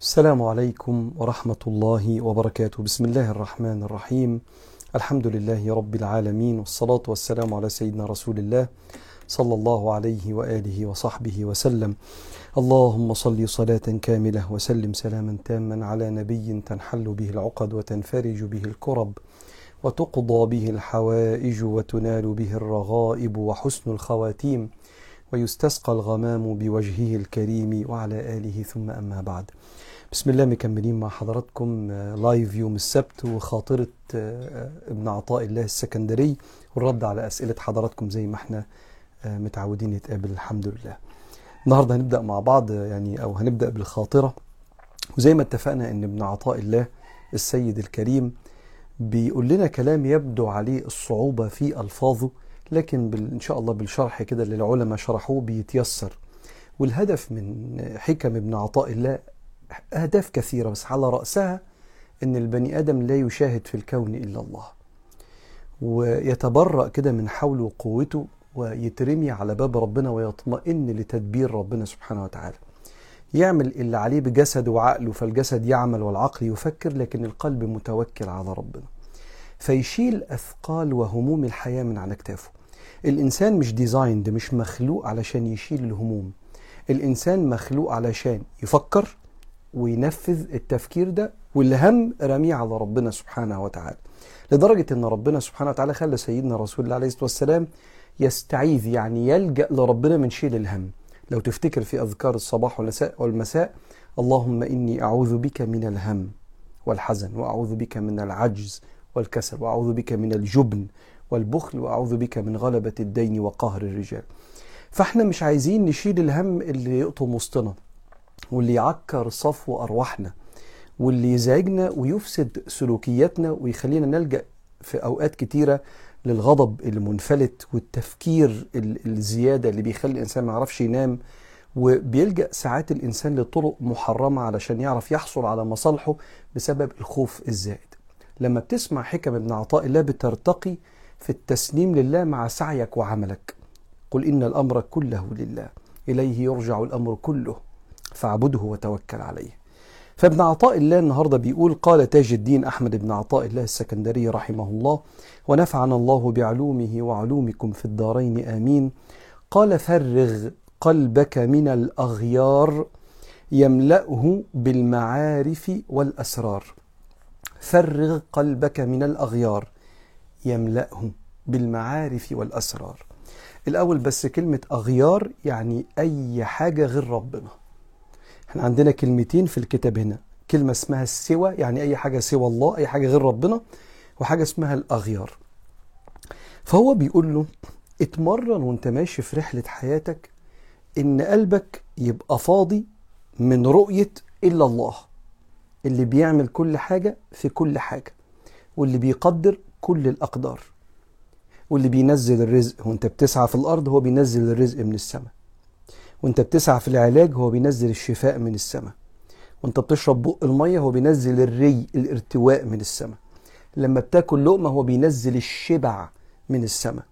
السلام عليكم ورحمة الله وبركاته. بسم الله الرحمن الرحيم. الحمد لله رب العالمين والصلاة والسلام على سيدنا رسول الله صلى الله عليه وآله وصحبه وسلم. اللهم صل صلاة كاملة وسلم سلاما تاما على نبي تنحل به العقد وتنفرج به الكرب وتقضى به الحوائج وتنال به الرغائب وحسن الخواتيم ويستسقى الغمام بوجهه الكريم وعلى آله ثم أما بعد. بسم الله مكملين مع حضراتكم live يوم السبت وخاطرة ابن عطاء الله السكندري والرد على أسئلة حضراتكم زي ما إحنا متعودين نتقابل الحمد لله. النهاردة هنبدأ مع بعض يعني أو هنبدأ بالخاطرة. وزي ما اتفقنا أن ابن عطاء الله السيد الكريم بيقول لنا كلام يبدو عليه الصعوبة في ألفاظه لكن بال... إن شاء الله بالشرح كده اللي العلماء شرحوه بيتيسر. والهدف من حكم ابن عطاء الله أهداف كثيرة بس على رأسها أن البني آدم لا يشاهد في الكون إلا الله ويتبرأ كده من حوله وقوته ويترمي على باب ربنا ويطمئن لتدبير ربنا سبحانه وتعالى. يعمل اللي عليه بجسده وعقله فالجسد يعمل والعقل يفكر لكن القلب متوكل على ربنا. فيشيل أثقال وهموم الحياة من على كتافه. الإنسان مش ديزايند مش مخلوق علشان يشيل الهموم. الإنسان مخلوق علشان يفكر وينفذ التفكير ده والهم رميه على ربنا سبحانه وتعالى. لدرجة أن ربنا سبحانه وتعالى خلى سيدنا رسول الله عليه الصلاة والسلام يستعيذ يعني يلجأ لربنا من شيل الهم. لو تفتكر في أذكار الصباح والمساء اللهم إني أعوذ بك من الهم والحزن وأعوذ بك من العجز والكسل وأعوذ بك من الجبن والبخل وأعوذ بك من غلبة الدين وقهر الرجال. فإحنا مش عايزين نشيل الهم اللي يقطم وسطنا. واللي يعكر صفو أرواحنا واللي يزعجنا ويفسد سلوكياتنا ويخلينا نلجأ في أوقات كتيرة للغضب المنفلت والتفكير الزيادة اللي بيخلي الإنسان ما يعرفش ينام وبيلجأ ساعات الإنسان لطرق محرمة علشان يعرف يحصل على مصالحه بسبب الخوف الزائد. لما بتسمع حكم ابن عطاء الله بترتقي في التسليم لله مع سعيك وعملك قل إن الأمر كله لله إليه يرجع الأمر كله. فاعبده وتوكل عليه. فابن عطاء الله النهارده بيقول قال تاج الدين أحمد بن عطاء الله السكندري رحمه الله ونفعنا الله بعلومه وعلومكم في الدارين آمين. قال فرغ قلبك من الأغيار يملأه بالمعارف والأسرار. فرغ قلبك من الأغيار يملأه بالمعارف والأسرار. الأول بس كلمة أغيار يعني أي حاجة غير ربنا. إحنا عندنا كلمتين في الكتاب هنا. كلمة اسمها السوى يعني أي حاجة سوى الله أي حاجة غير ربنا وحاجة اسمها الأغيار. فهو بيقول له اتمرن وانت ماشي في رحلة حياتك إن قلبك يبقى فاضي من رؤية إلا الله اللي بيعمل كل حاجة في كل حاجة واللي بيقدر كل الأقدار واللي بينزل الرزق. وانت بتسعى في الأرض هو بينزل الرزق من السماء. وانت بتسعى في العلاج هو بينزل الشفاء من السماء. وانت بتشرب بق المية هو بينزل الري الارتواء من السماء. لما بتاكل لقمة هو بينزل الشبع من السماء.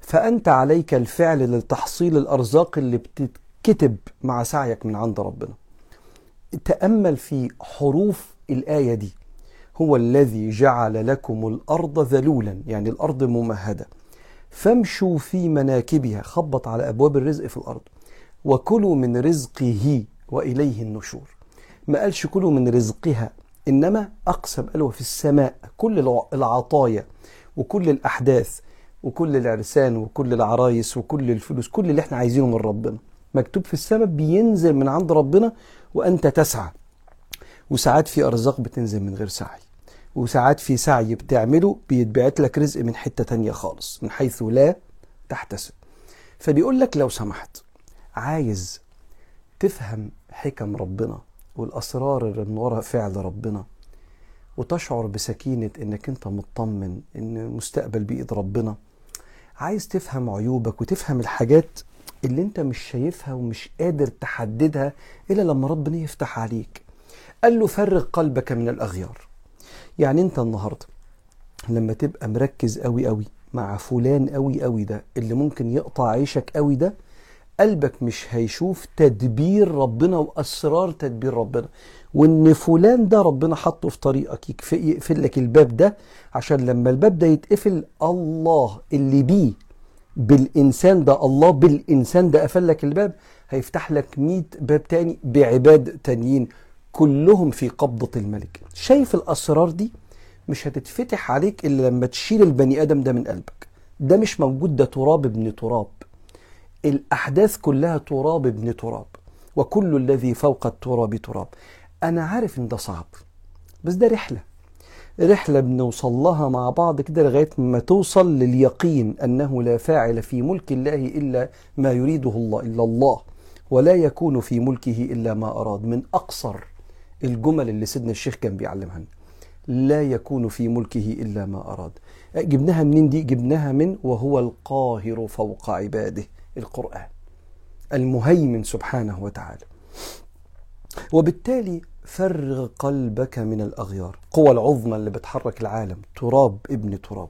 فأنت عليك الفعل لتحصيل الأرزاق اللي بتتكتب مع سعيك من عند ربنا. تأمل في حروف الآية دي. هو الذي جعل لكم الأرض ذلولا يعني الأرض ممهدة. فامشوا في مناكبها. خبط على أبواب الرزق في الأرض. وكلوا من رزقه وإليه النشور. ما قالش كلوا من رزقها إنما أقسم قال في السماء كل العطايا وكل الأحداث وكل العرسان وكل العرايس وكل الفلوس كل اللي إحنا عايزينه من ربنا. مكتوب في السماء بينزل من عند ربنا وأنت تسعى. وساعات في أرزاق بتنزل من غير سعي. وساعات في سعي بتعمله بيتبعت لك رزق من حتة تانية خالص من حيث لا تحتسب. فبيقول لك لو سمحت. عايز تفهم حكم ربنا والأسرار اللي من وراء فعل ربنا وتشعر بسكينة إنك أنت مطمن إن المستقبل بإيد ربنا. عايز تفهم عيوبك وتفهم الحاجات اللي أنت مش شايفها ومش قادر تحددها إلا لما ربنا يفتح عليك. قال له فرغ قلبك من الأغيار. يعني أنت النهارده لما تبقى مركز قوي قوي مع فلان قوي قوي ده اللي ممكن يقطع عيشك قوي ده قلبك مش هيشوف تدبير ربنا وأسرار تدبير ربنا. وإن فلان ده ربنا حطه في طريقك يقفل لك الباب ده عشان لما الباب ده يتقفل الله اللي بيه بالإنسان ده الله بالإنسان ده قفل لك الباب هيفتح لك 100 باب تاني بعباد تانيين كلهم في قبضة الملك. شايف الأسرار دي؟ مش هتتفتح عليك إلا لما تشيل البني آدم ده من قلبك. ده مش موجود ده تراب ابن تراب. الأحداث كلها تراب ابن تراب وكل الذي فوق التراب تراب. أنا عارف إن ده صعب بس ده رحلة. رحلة بنوصل لها مع بعض كده لغاية ما توصل لليقين أنه لا فاعل في ملك الله إلا ما يريده الله إلا الله ولا يكون في ملكه إلا ما أراد. من أقصر الجمل اللي سيدنا الشيخ كان بيعلمها. لا يكون في ملكه إلا ما أراد. جبناها منين دي؟ جبناها من وهو القاهر فوق عباده. القرآن المهيمن سبحانه وتعالى. وبالتالي فرغ قلبك من الأغيار. قوى العظمى اللي بتحرك العالم تراب ابن تراب.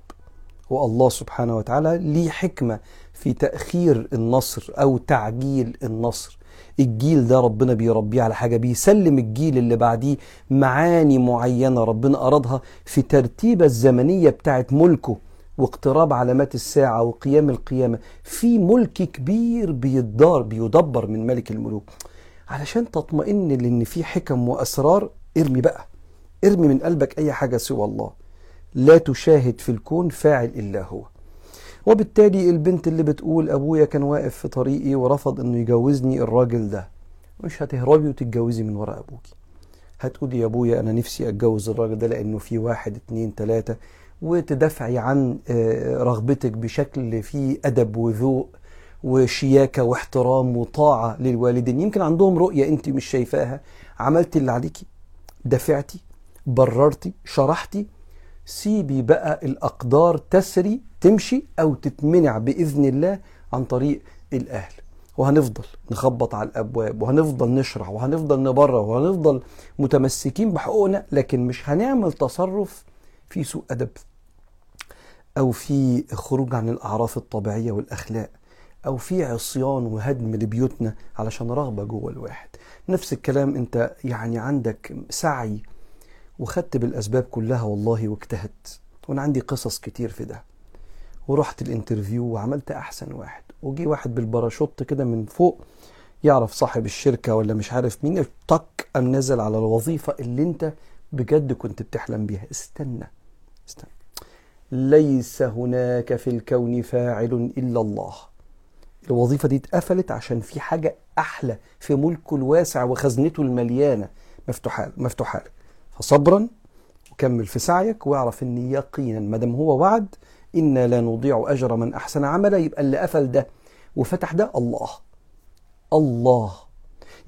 والله سبحانه وتعالى ليه حكمة في تأخير النصر أو تعجيل النصر. الجيل ده ربنا بيربيه على حاجة بيسلم الجيل اللي بعديه معاني معينة ربنا أرادها في ترتيبة الزمنية بتاعت ملكه. واقتراب علامات الساعة وقيام القيامة. في ملك كبير بيدار بيدبر من ملك الملوك. علشان تطمئن لأن في حكم وأسرار ارمي بقى. ارمي من قلبك أي حاجة سوى الله. لا تشاهد في الكون فاعل إلا هو. وبالتالي البنت اللي بتقول أبويا كان واقف في طريقي ورفض إنه يجوزني الراجل ده مش هتهربي وتتجوزي من ورا أبوكي. هتقولي يا أبويا أنا نفسي أتجوز الراجل ده لأنه في واحد اتنين تلاتة. وتدافعي عن آه، رغبتك بشكل فيه أدب وذوق وشياكة واحترام وطاعة للوالدين. يمكن عندهم رؤية أنت مش شايفاها. عملتي اللي عليكي دافعتي بررتي شرحتي. سيبي بقى الأقدار تسري تمشي أو تتمنع بإذن الله عن طريق الأهل. وهنفضل نخبط على الأبواب وهنفضل نشرح وهنفضل نبرر وهنفضل متمسكين بحقوقنا لكن مش هنعمل تصرف في سوء أدب. أو في خروج عن الأعراف الطبيعية والأخلاق أو في عصيان وهدم لبيوتنا علشان رغبة جوه الواحد. نفس الكلام أنت يعني عندك سعي وخدت بالأسباب كلها والله واجتهدت. وأنا عندي قصص كتير في ده. ورحت ال interview وعملت أحسن واحد. وجي واحد بالباراشوت كده من فوق يعرف صاحب الشركة ولا مش عارف مين طك قام نزل على الوظيفة اللي أنت بجد كنت بتحلم بيها. استنى استنى. ليس هناك في الكون فاعل إلا الله. الوظيفة دي اتقفلت عشان في حاجة أحلى في ملكه الواسع وخزنته المليانة. مفتوحة مفتوحة لك. فصبرا وكمل في سعيك وأعرف ان يقينا ما دام هو وعد إنا لا نضيع أجر من أحسن عملا. يبقى اللي قفل ده وفتح ده الله. الله.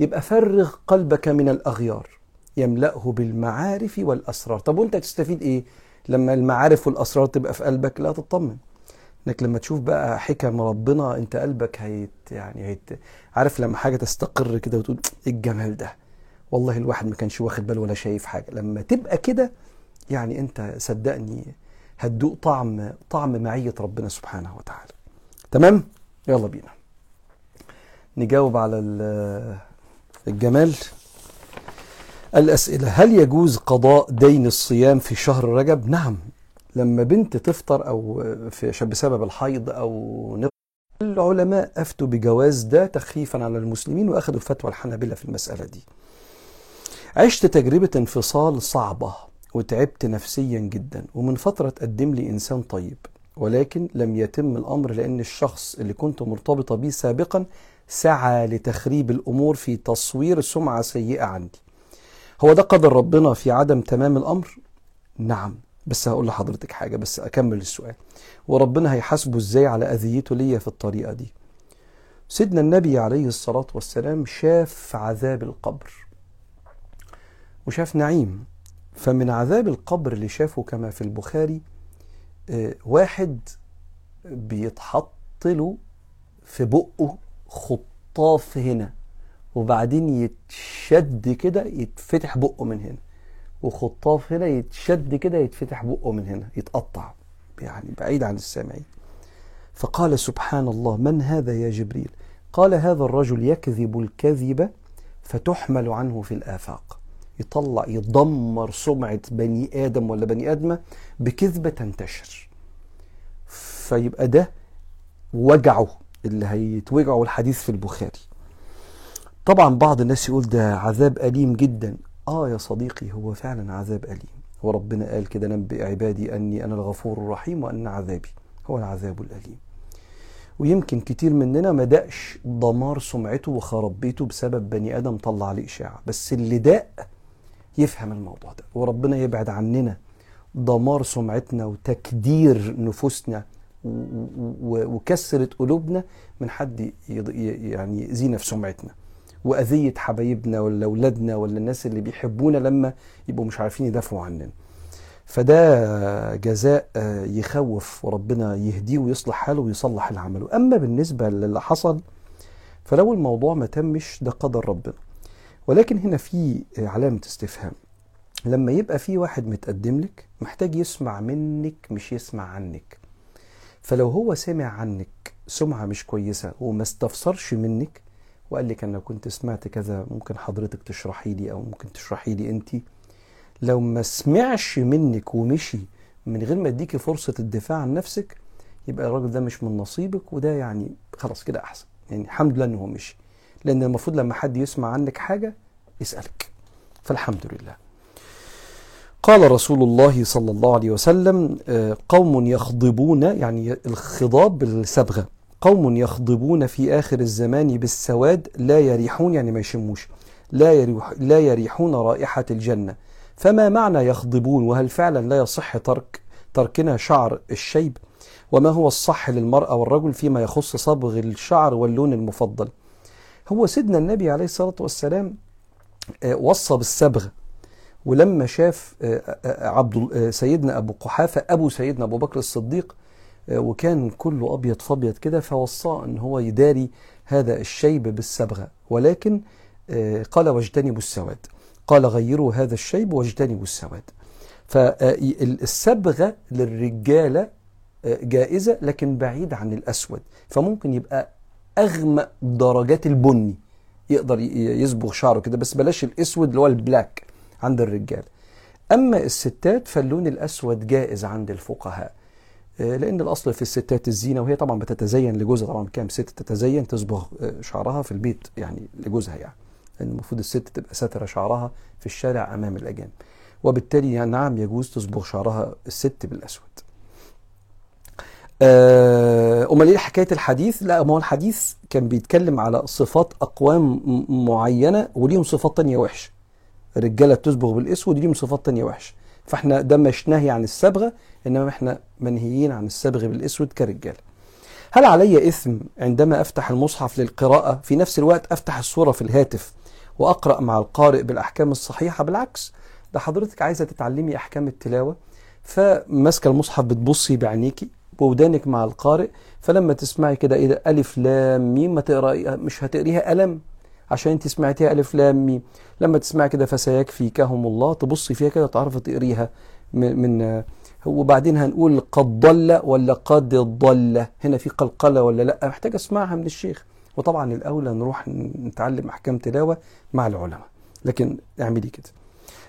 يبقى فرغ قلبك من الأغيار. يملأه بالمعارف والأسرار. طب وأنت تستفيد إيه؟ لما المعارف والأسرار تبقى في قلبك لا تطمن. إنك لما تشوف بقى حكم ربنا أنت قلبك هيت يعني هيت عارف لما حاجة تستقر كده وتقول إيه الجمال ده؟ والله الواحد ما كانش واخد باله ولا شايف حاجة. لما تبقى كده يعني أنت صدقني هتدوق طعم طعم معية ربنا سبحانه وتعالى. تمام؟ يلا بينا. نجاوب على ال- الجمال. الأسئلة هل يجوز قضاء دين الصيام في شهر رجب؟ نعم. لما بنت تفطر أو في بسبب الحيض أو العلماء أفتوا بجواز ده تخفيفا على المسلمين وأخذوا فتوى الحنابلة في المسألة دي. عشت تجربة انفصال صعبة وتعبت نفسيا جدا ومن فترة تقدم لي إنسان طيب ولكن لم يتم الأمر لأن الشخص اللي كنت مرتبطة بيه سابقا سعى لتخريب الأمور في تصوير سمعة سيئة عندي. هو ده قدر ربنا في عدم تمام الأمر؟ نعم. بس هقول لحضرتك حاجة بس أكمل السؤال. وربنا هيحاسبه إزاي على أذيته ليا في الطريقة دي؟ سيدنا النبي عليه الصلاة والسلام شاف عذاب القبر وشاف نعيم. فمن عذاب القبر اللي شافه كما في البخاري آه، واحد بيتحط له في بقه خطاف هنا. وبعدين يتشد كده يتفتح بقه من هنا. وخطاف هنا يتشد كده يتفتح بقه من هنا يتقطع يعني بعيد عن السامعين. فقال سبحان الله من هذا يا جبريل؟ قال هذا الرجل يكذب الكذب فتحمل عنه في الآفاق. يطلع يدمر سمعة بني آدم ولا بني آدمة بكذبة تنتشر. فيبقى ده وجعه اللي هيتوجعه الحديث في البخاري. طبعا بعض الناس يقول ده عذاب أليم جدا. آه يا صديقي هو فعلا عذاب أليم. وربنا قال كده نبئ عبادي أني أنا الغفور الرحيم وأن عذابي هو العذاب الأليم. ويمكن كتير مننا ما دقش دمار سمعته وخرب بيته بسبب بني آدم طلع عليه إشاعة. بس اللي داق يفهم الموضوع ده. وربنا يبعد عننا دمار سمعتنا وتكدير نفوسنا وكسرة قلوبنا من حد يعني يأذينا في سمعتنا. وأذية حبايبنا ولا أولادنا ولا الناس اللي بيحبونا لما يبقوا مش عارفين يدافعوا عننا. فده جزاء يخوف وربنا يهديه ويصلح حاله ويصلح اللي عمله أما بالنسبة للي حصل فلو الموضوع ما تمش ده قدر ربنا. ولكن هنا في علامة استفهام. لما يبقى في واحد متقدم لك محتاج يسمع منك مش يسمع عنك. فلو هو سمع عنك سمعة مش كويسة وما استفسرش منك وقال لك أنا كنت سمعت كذا ممكن حضرتك تشرحي لي أو ممكن تشرحي لي أنت. لو ما سمعش منك ومشي من غير ما يديكي فرصة الدفاع عن نفسك يبقى الراجل ده مش من نصيبك وده يعني خلاص كده أحسن. يعني الحمد لله إن هو مشي. لأن المفروض لما حد يسمع عنك حاجة يسألك. فالحمد لله. قال رسول الله صلى الله عليه وسلم قوم يخضبون يعني الخضاب بالصبغة قوم يخضبون في آخر الزمان بالسواد لا يريحون يعني ما يشموش لا, يريح لا يريحون رائحة الجنة. فما معنى يخضبون؟ وهل فعلا لا يصح ترك تركنا شعر الشيب؟ وما هو الصح للمرأة والرجل فيما يخص صبغ الشعر واللون المفضل؟ هو سيدنا النبي عليه الصلاة والسلام وصى بالصبغ ولما شاف عبد سيدنا أبو قحافة أبو سيدنا أبو بكر الصديق وكان كله أبيض فأبيض كده فوصاه إن هو يداري هذا الشيب بالصبغه ولكن قال واجتنبوا السواد. قال غيروا هذا الشيب واجتنبوا السواد. فالصبغه للرجاله جائزة لكن بعيد عن الأسود. فممكن يبقى أغمق درجات البني يقدر يصبغ شعره كده بس بلاش الأسود اللي هو ال black عند الرجال. أما الستات فاللون الأسود جائز عند الفقهاء. لأن الأصل في الستات الزينة وهي طبعا بتتزين لجوزها طبعا كام ست تتزين تصبغ شعرها في البيت يعني لجوزها يعني المفروض الست تبقى ساترة شعرها في الشارع أمام الأجانب وبالتالي يعني نعم يجوز تصبغ شعرها الست بالأسود أمال إيه حكاية الحديث؟ لا ما هو الحديث كان بيتكلم على صفات أقوام معينة وليهم صفات تانية وحشة. رجالة بتصبغ بالأسود ليهم صفات تانية وحشة فاحنا ده مش نهي عن الصبغه إنما إحنا منهيين عن الصبغ بالأسود كرجاله هل علي إثم عندما أفتح المصحف للقراءة في نفس الوقت أفتح الصورة في الهاتف وأقرأ مع القارئ بالأحكام الصحيحة؟ بالعكس ده حضرتك عايزة تتعلمي أحكام التلاوة فماسكة المصحف بتبصي بعينيكي بودانك مع القارئ فلما تسمعي كده إيه ده ألف لام ميم ما تقرأيها مش هتقريها الم عشان انت سمعتيها ألف لام ميم. لما تسمعي كده فسيكفيكهم الله تبصي فيها كده تعرفي تقريها من, وبعدين هنقول قد ضل ولا قد ضل. هنا في قلقلة ولا لأ؟ محتاج أسمعها من الشيخ. وطبعا الأولى نروح نتعلم أحكام تلاوة مع العلماء. لكن اعملي كده.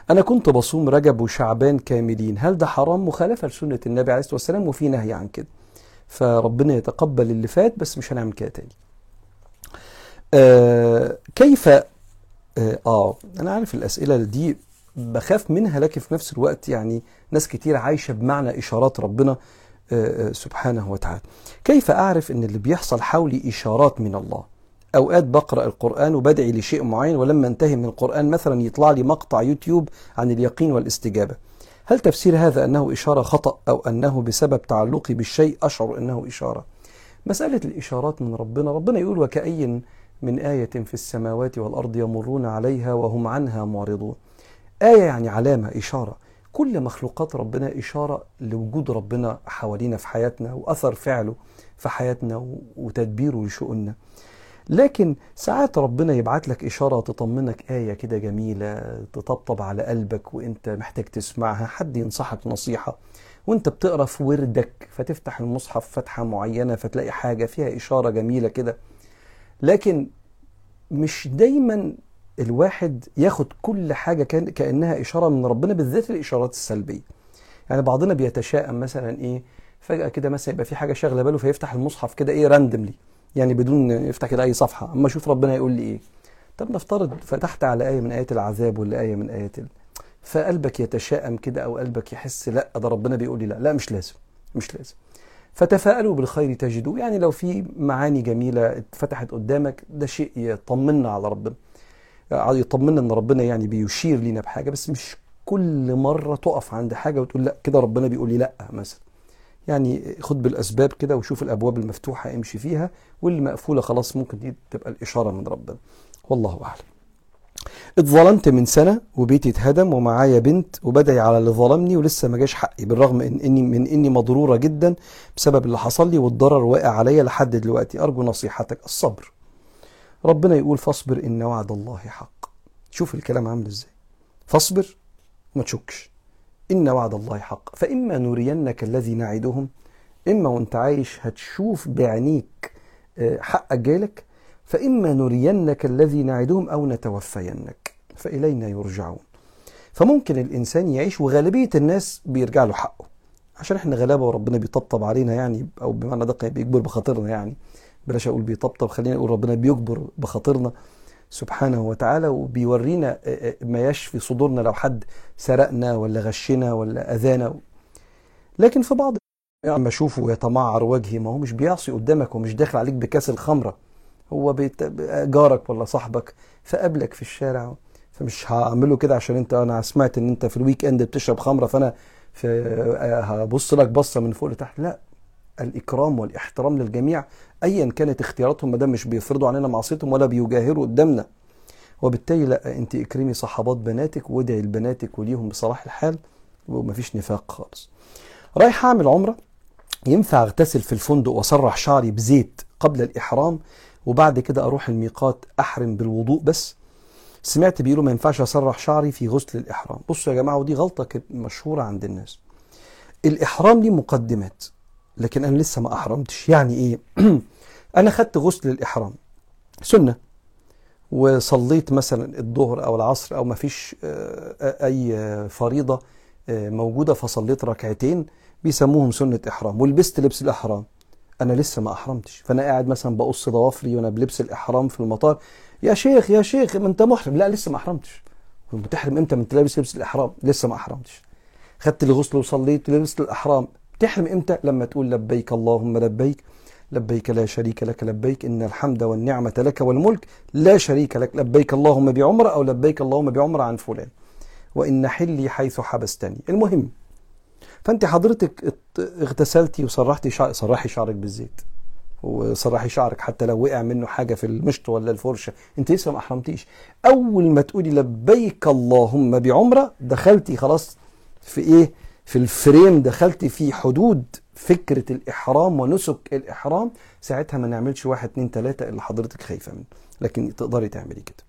أنا كنت بصوم رجب وشعبان كاملين. هل ده حرام؟ مخالفة لسنة النبي عليه الصلاة والسلام وفي نهي عن كده. فربنا يتقبل اللي فات بس مش هنعمل كده تاني. آه كيف آه, آه أنا عارف الأسئلة دي بخاف منها لكن في نفس الوقت يعني ناس كتير عايشة بمعنى إشارات ربنا آه آه سبحانه وتعالى. كيف أعرف إن اللي بيحصل حولي إشارات من الله؟ أوقات بقرأ القرآن وبدعي لشيء معين ولما انتهي من القرآن مثلا يطلع لي مقطع يوتيوب عن اليقين والاستجابة. هل تفسير هذا أنه إشارة خطأ أو أنه بسبب تعلقي بالشيء أشعر إنه إشارة؟ مسألة الإشارات من ربنا ربنا يقول وكأين من آية في السماوات والأرض يمرون عليها وهم عنها معرضون. آية يعني علامة إشارة. كل مخلوقات ربنا إشارة لوجود ربنا حوالينا في حياتنا وأثر فعله في حياتنا وتدبيره لشؤوننا. لكن ساعات ربنا يبعت لك إشارة تطمنك آية كده جميلة تطبطب على قلبك وإنت محتاج تسمعها حد ينصحك نصيحة. وأنت بتقرأ في وردك فتفتح المصحف فتحة معينة فتلاقي حاجة فيها إشارة جميلة كده. لكن مش دايما الواحد ياخد كل حاجة كان كأنها إشارة من ربنا بالذات الإشارات السلبية. يعني بعضنا بيتشائم مثلا إيه فجأة كده مثلا يبقى في حاجة شاغلة باله فيفتح المصحف كده إيه راندملي يعني بدون يفتح كده أي صفحة. أما أشوف ربنا يقول لي إيه طب نفترض فتحت على آية من آيات العذاب ولا آية من آيات ال... فقلبك يتشائم كده أو قلبك يحس لأ ده ربنا بيقول لي لأ. لأ مش لازم مش لازم. فتفاءلوا بالخير تجدوه. يعني لو في معاني جميلة اتفتحت قدامك ده شيء يطمنا على ربنا يطمنا إن ربنا يعني بيشير لينا بحاجة. بس مش كل مرة تقف عند حاجة وتقول لا كده ربنا بيقول لي لا مثلا. يعني خد بالأسباب كده وشوف الأبواب المفتوحة امشي فيها واللي مقفولة خلاص ممكن دي تبقى الإشارة من ربنا. والله أعلم. اتظلمت من سنة وبيتي اتهدم ومعايا بنت وبدعي على اللي ظلمني ولسه ما جاش حقي بالرغم إن اني من إني مضرورة جدا بسبب اللي حصل لي والضرر واقع عليا لحد دلوقتي. أرجو نصيحتك الصبر. ربنا يقول فاصبر إن وعد الله حق. شوف الكلام عامل إزاي. فاصبر ما تشكش. إن وعد الله حق. فإما نرينك الذي نعدهم إما وأنت عايش هتشوف بعينيك حقك جالك فإما نرينك الذي نعدهم أو نتوفينك فإلينا يرجعون. فممكن الإنسان يعيش وغالبية الناس بيرجع له حقه. عشان إحنا غلابة وربنا بيطبطب علينا يعني أو بمعنى دقيق بيجبر بخاطرنا يعني. بلاش أقول بيطبطب خلينا نقول ربنا بيجبر بخاطرنا. سبحانه وتعالى وبيورينا ما يشفي صدورنا لو حد سرقنا ولا غشنا ولا أذانا. لكن في بعض لما اشوفه يتمعر وجهي ما هو مش بيعصي قدامك ومش داخل عليك بكاس الخمرة. هو بيت... جارك ولا صاحبك فقابلك في الشارع. فمش هعمله كده عشان انت أنا سمعت إن أنت في ال weekend بتشرب خمرة فأنا في هبص لك بصة من فوق لتحت. لا الإكرام والإحترام للجميع ايا كانت اختياراتهم ما دام مش بيفرضوا علينا معصيتهم ولا بيجاهروا قدامنا. وبالتالي لا أنت اكرمي صحابات بناتك وادعي لبناتك وليهم بصلاح الحال ومفيش نفاق خالص. رايح أعمل عمرة ينفع أغتسل في الفندق واسرح شعري بزيت قبل الإحرام؟ وبعد كده أروح الميقات أحرم بالوضوء بس. سمعت بيقولوا ما ينفعش اسرح شعري في غسل الإحرام. بصوا يا جماعة ودي غلطة مشهورة عند الناس. الإحرام ليه مقدمات لكن أنا لسه ما أحرمتش. يعني إيه؟ أنا خدت غسل الإحرام. سنة. وصليت مثلا الظهر أو العصر أو ما فيش أي فريضة موجودة فصليت ركعتين. بيسموهم سنة إحرام. ولبست لبس الإحرام. أنا لسه ما أحرمتش. فأنا قاعد مثلا بقص ضوافري وأنا بلبس الإحرام في المطار. يا شيخ يا شيخ ما أنت محرم. لا لسه ما أحرمتش. بتحرم إمتى من لابس لبس الإحرام. لسه ما أحرمتش. خدت الغسل وصليت لبست الإحرام. تحرم إمتى لما تقول لبيك اللهم لبيك. لبيك لا شريك لك لبيك إن الحمد والنعمة لك والملك لا شريك لك. لبيك اللهم بعمره أو لبيك اللهم بعمره عن فلان. وإن حلي حيث حبستني. المهم فأنت حضرتك اغتسلتي وسرحتي شعر سرحي شعرك بالزيت. وسرحي شعرك حتى لو وقع منه حاجة في المشط ولا الفرشة. أنت لسه ما أحرمتيش. أول ما تقولي لبيك اللهم بعمرة دخلتي خلاص في إيه؟ في الفريم دخلتي في حدود فكرة الإحرام ونسك الإحرام. ساعتها ما نعملش واحد اتنين تلاتة اللي حضرتك خايفة منه. لكن تقدري تعملي كده.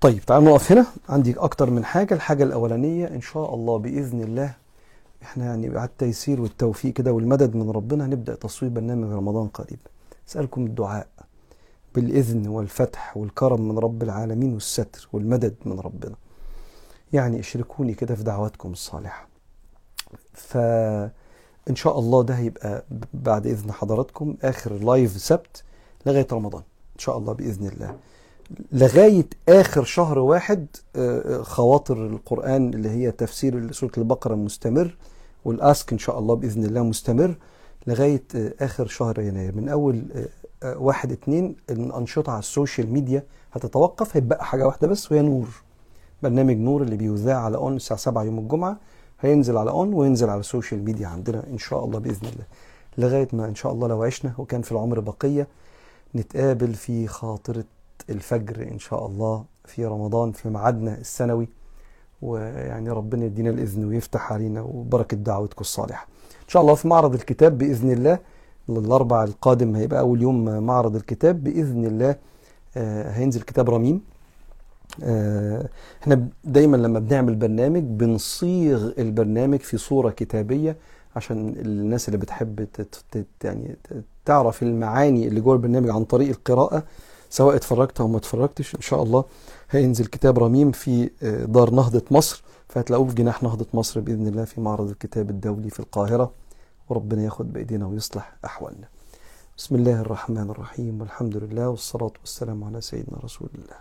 طيب تعالوا نقف هنا. عندي أكتر من حاجة. الحاجة الأولانية إن شاء الله بإذن الله إحنا يعني بعد التيسير والتوفيق كده والمدد من ربنا هنبدا تصوير برنامج رمضان قريب. أسألكم الدعاء بالإذن والفتح والكرم من رب العالمين والستر والمدد من ربنا. يعني اشركوني كده في دعواتكم الصالحة. فان شاء الله ده هيبقى بعد إذن حضراتكم آخر live سبت لغاية رمضان. إن شاء الله بإذن الله. لغاية آخر شهر واحد خواطر القرآن اللي هي تفسير سورة البقرة مستمر. وال ask إن شاء الله بإذن الله مستمر لغاية آخر شهر يناير. من أول واحد اتنين الأنشطة على ال social media هتتوقف هيبقى حاجة واحدة بس وهي نور. برنامج نور اللي بيذاع على أون الساعة 7 يوم الجمعة هينزل على أون وينزل على ال social media عندنا إن شاء الله بإذن الله. لغاية ما إن شاء الله لو عشنا وكان في العمر بقية نتقابل في خاطرة الفجر إن شاء الله في رمضان في ميعادنا السنوي. ويعني ربنا يدينا الإذن ويفتح علينا وبركة دعوتكم الصالحة. إن شاء الله في معرض الكتاب بإذن الله الأربع القادم هيبقى أول يوم معرض الكتاب بإذن الله آه هينزل كتاب رميم. آه إحنا دايما لما بنعمل برنامج بنصيغ البرنامج في صورة كتابية عشان الناس اللي بتحب يعني تعرف المعاني اللي جوه البرنامج عن طريق القراءة. سواء اتفرجت أو ما اتفرجتش إن شاء الله هينزل كتاب رميم في آه، دار نهضة مصر. فهتلاقوه في جناح نهضة مصر بإذن الله في معرض الكتاب الدولي في القاهرة. وربنا ياخد بإيدينا ويصلح أحوالنا. بسم الله الرحمن الرحيم والحمد لله والصلاة والسلام على سيدنا رسول الله.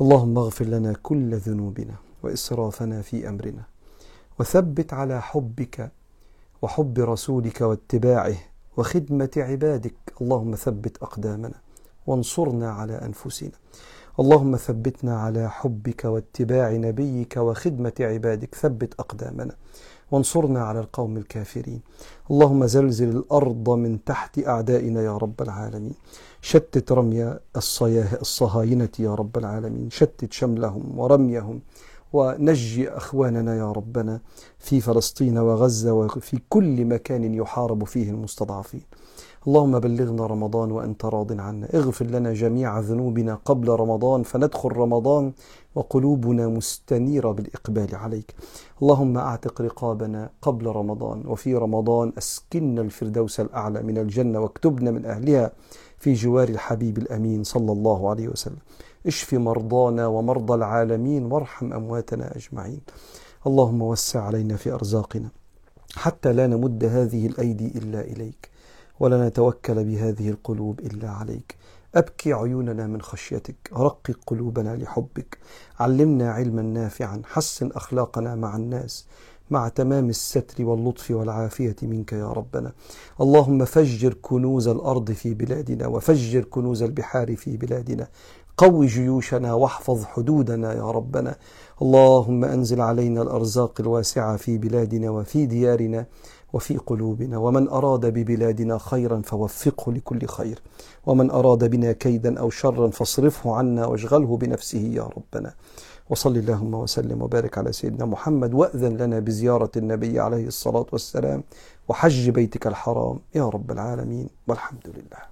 اللهم اغفر لنا كل ذنوبنا وإسرافنا في أمرنا. وثبت على حبك وحب رسولك واتباعه وخدمة عبادك. اللهم ثبت أقدامنا. وانصرنا على أنفسنا. اللهم ثبتنا على حبك واتباع نبيك وخدمة عبادك. ثبت أقدامنا. وانصرنا على القوم الكافرين. اللهم زلزل الأرض من تحت أعدائنا يا رب العالمين. شتت رمي الصهاينة يا رب العالمين. شتت شملهم ورميهم. ونجي أخواننا يا ربنا في فلسطين وغزة وفي كل مكان يحارب فيه المستضعفين. اللهم بلغنا رمضان وأنت راض عنا. اغفر لنا جميع ذنوبنا قبل رمضان فندخل رمضان وقلوبنا مستنيرة بالإقبال عليك. اللهم أعتق رقابنا قبل رمضان وفي رمضان أسكننا الفردوس الأعلى من الجنة واكتبنا من أهلها في جوار الحبيب الأمين صلى الله عليه وسلم. اشف مرضانا ومرضى العالمين وارحم أمواتنا أجمعين. اللهم وسع علينا في أرزاقنا حتى لا نمد هذه الأيدي إلا إليك. ولا نتوكل بهذه القلوب إلا عليك. أبكي عيوننا من خشيتك رقق قلوبنا لحبك. علمنا علما نافعا حسن أخلاقنا مع الناس مع تمام الستر واللطف والعافية منك يا ربنا. اللهم فجر كنوز الأرض في بلادنا وفجر كنوز البحار في بلادنا. قو جيوشنا واحفظ حدودنا يا ربنا. اللهم أنزل علينا الأرزاق الواسعة في بلادنا وفي ديارنا. وفي قلوبنا. ومن أراد ببلادنا خيرا فوفقه لكل خير. ومن أراد بنا كيدا أو شرا فاصرفه عنا واشغله بنفسه يا ربنا. وصل اللهم وسلم وبارك على سيدنا محمد. وأذن لنا بزيارة النبي عليه الصلاة والسلام. وحج بيتك الحرام يا رب العالمين. والحمد لله.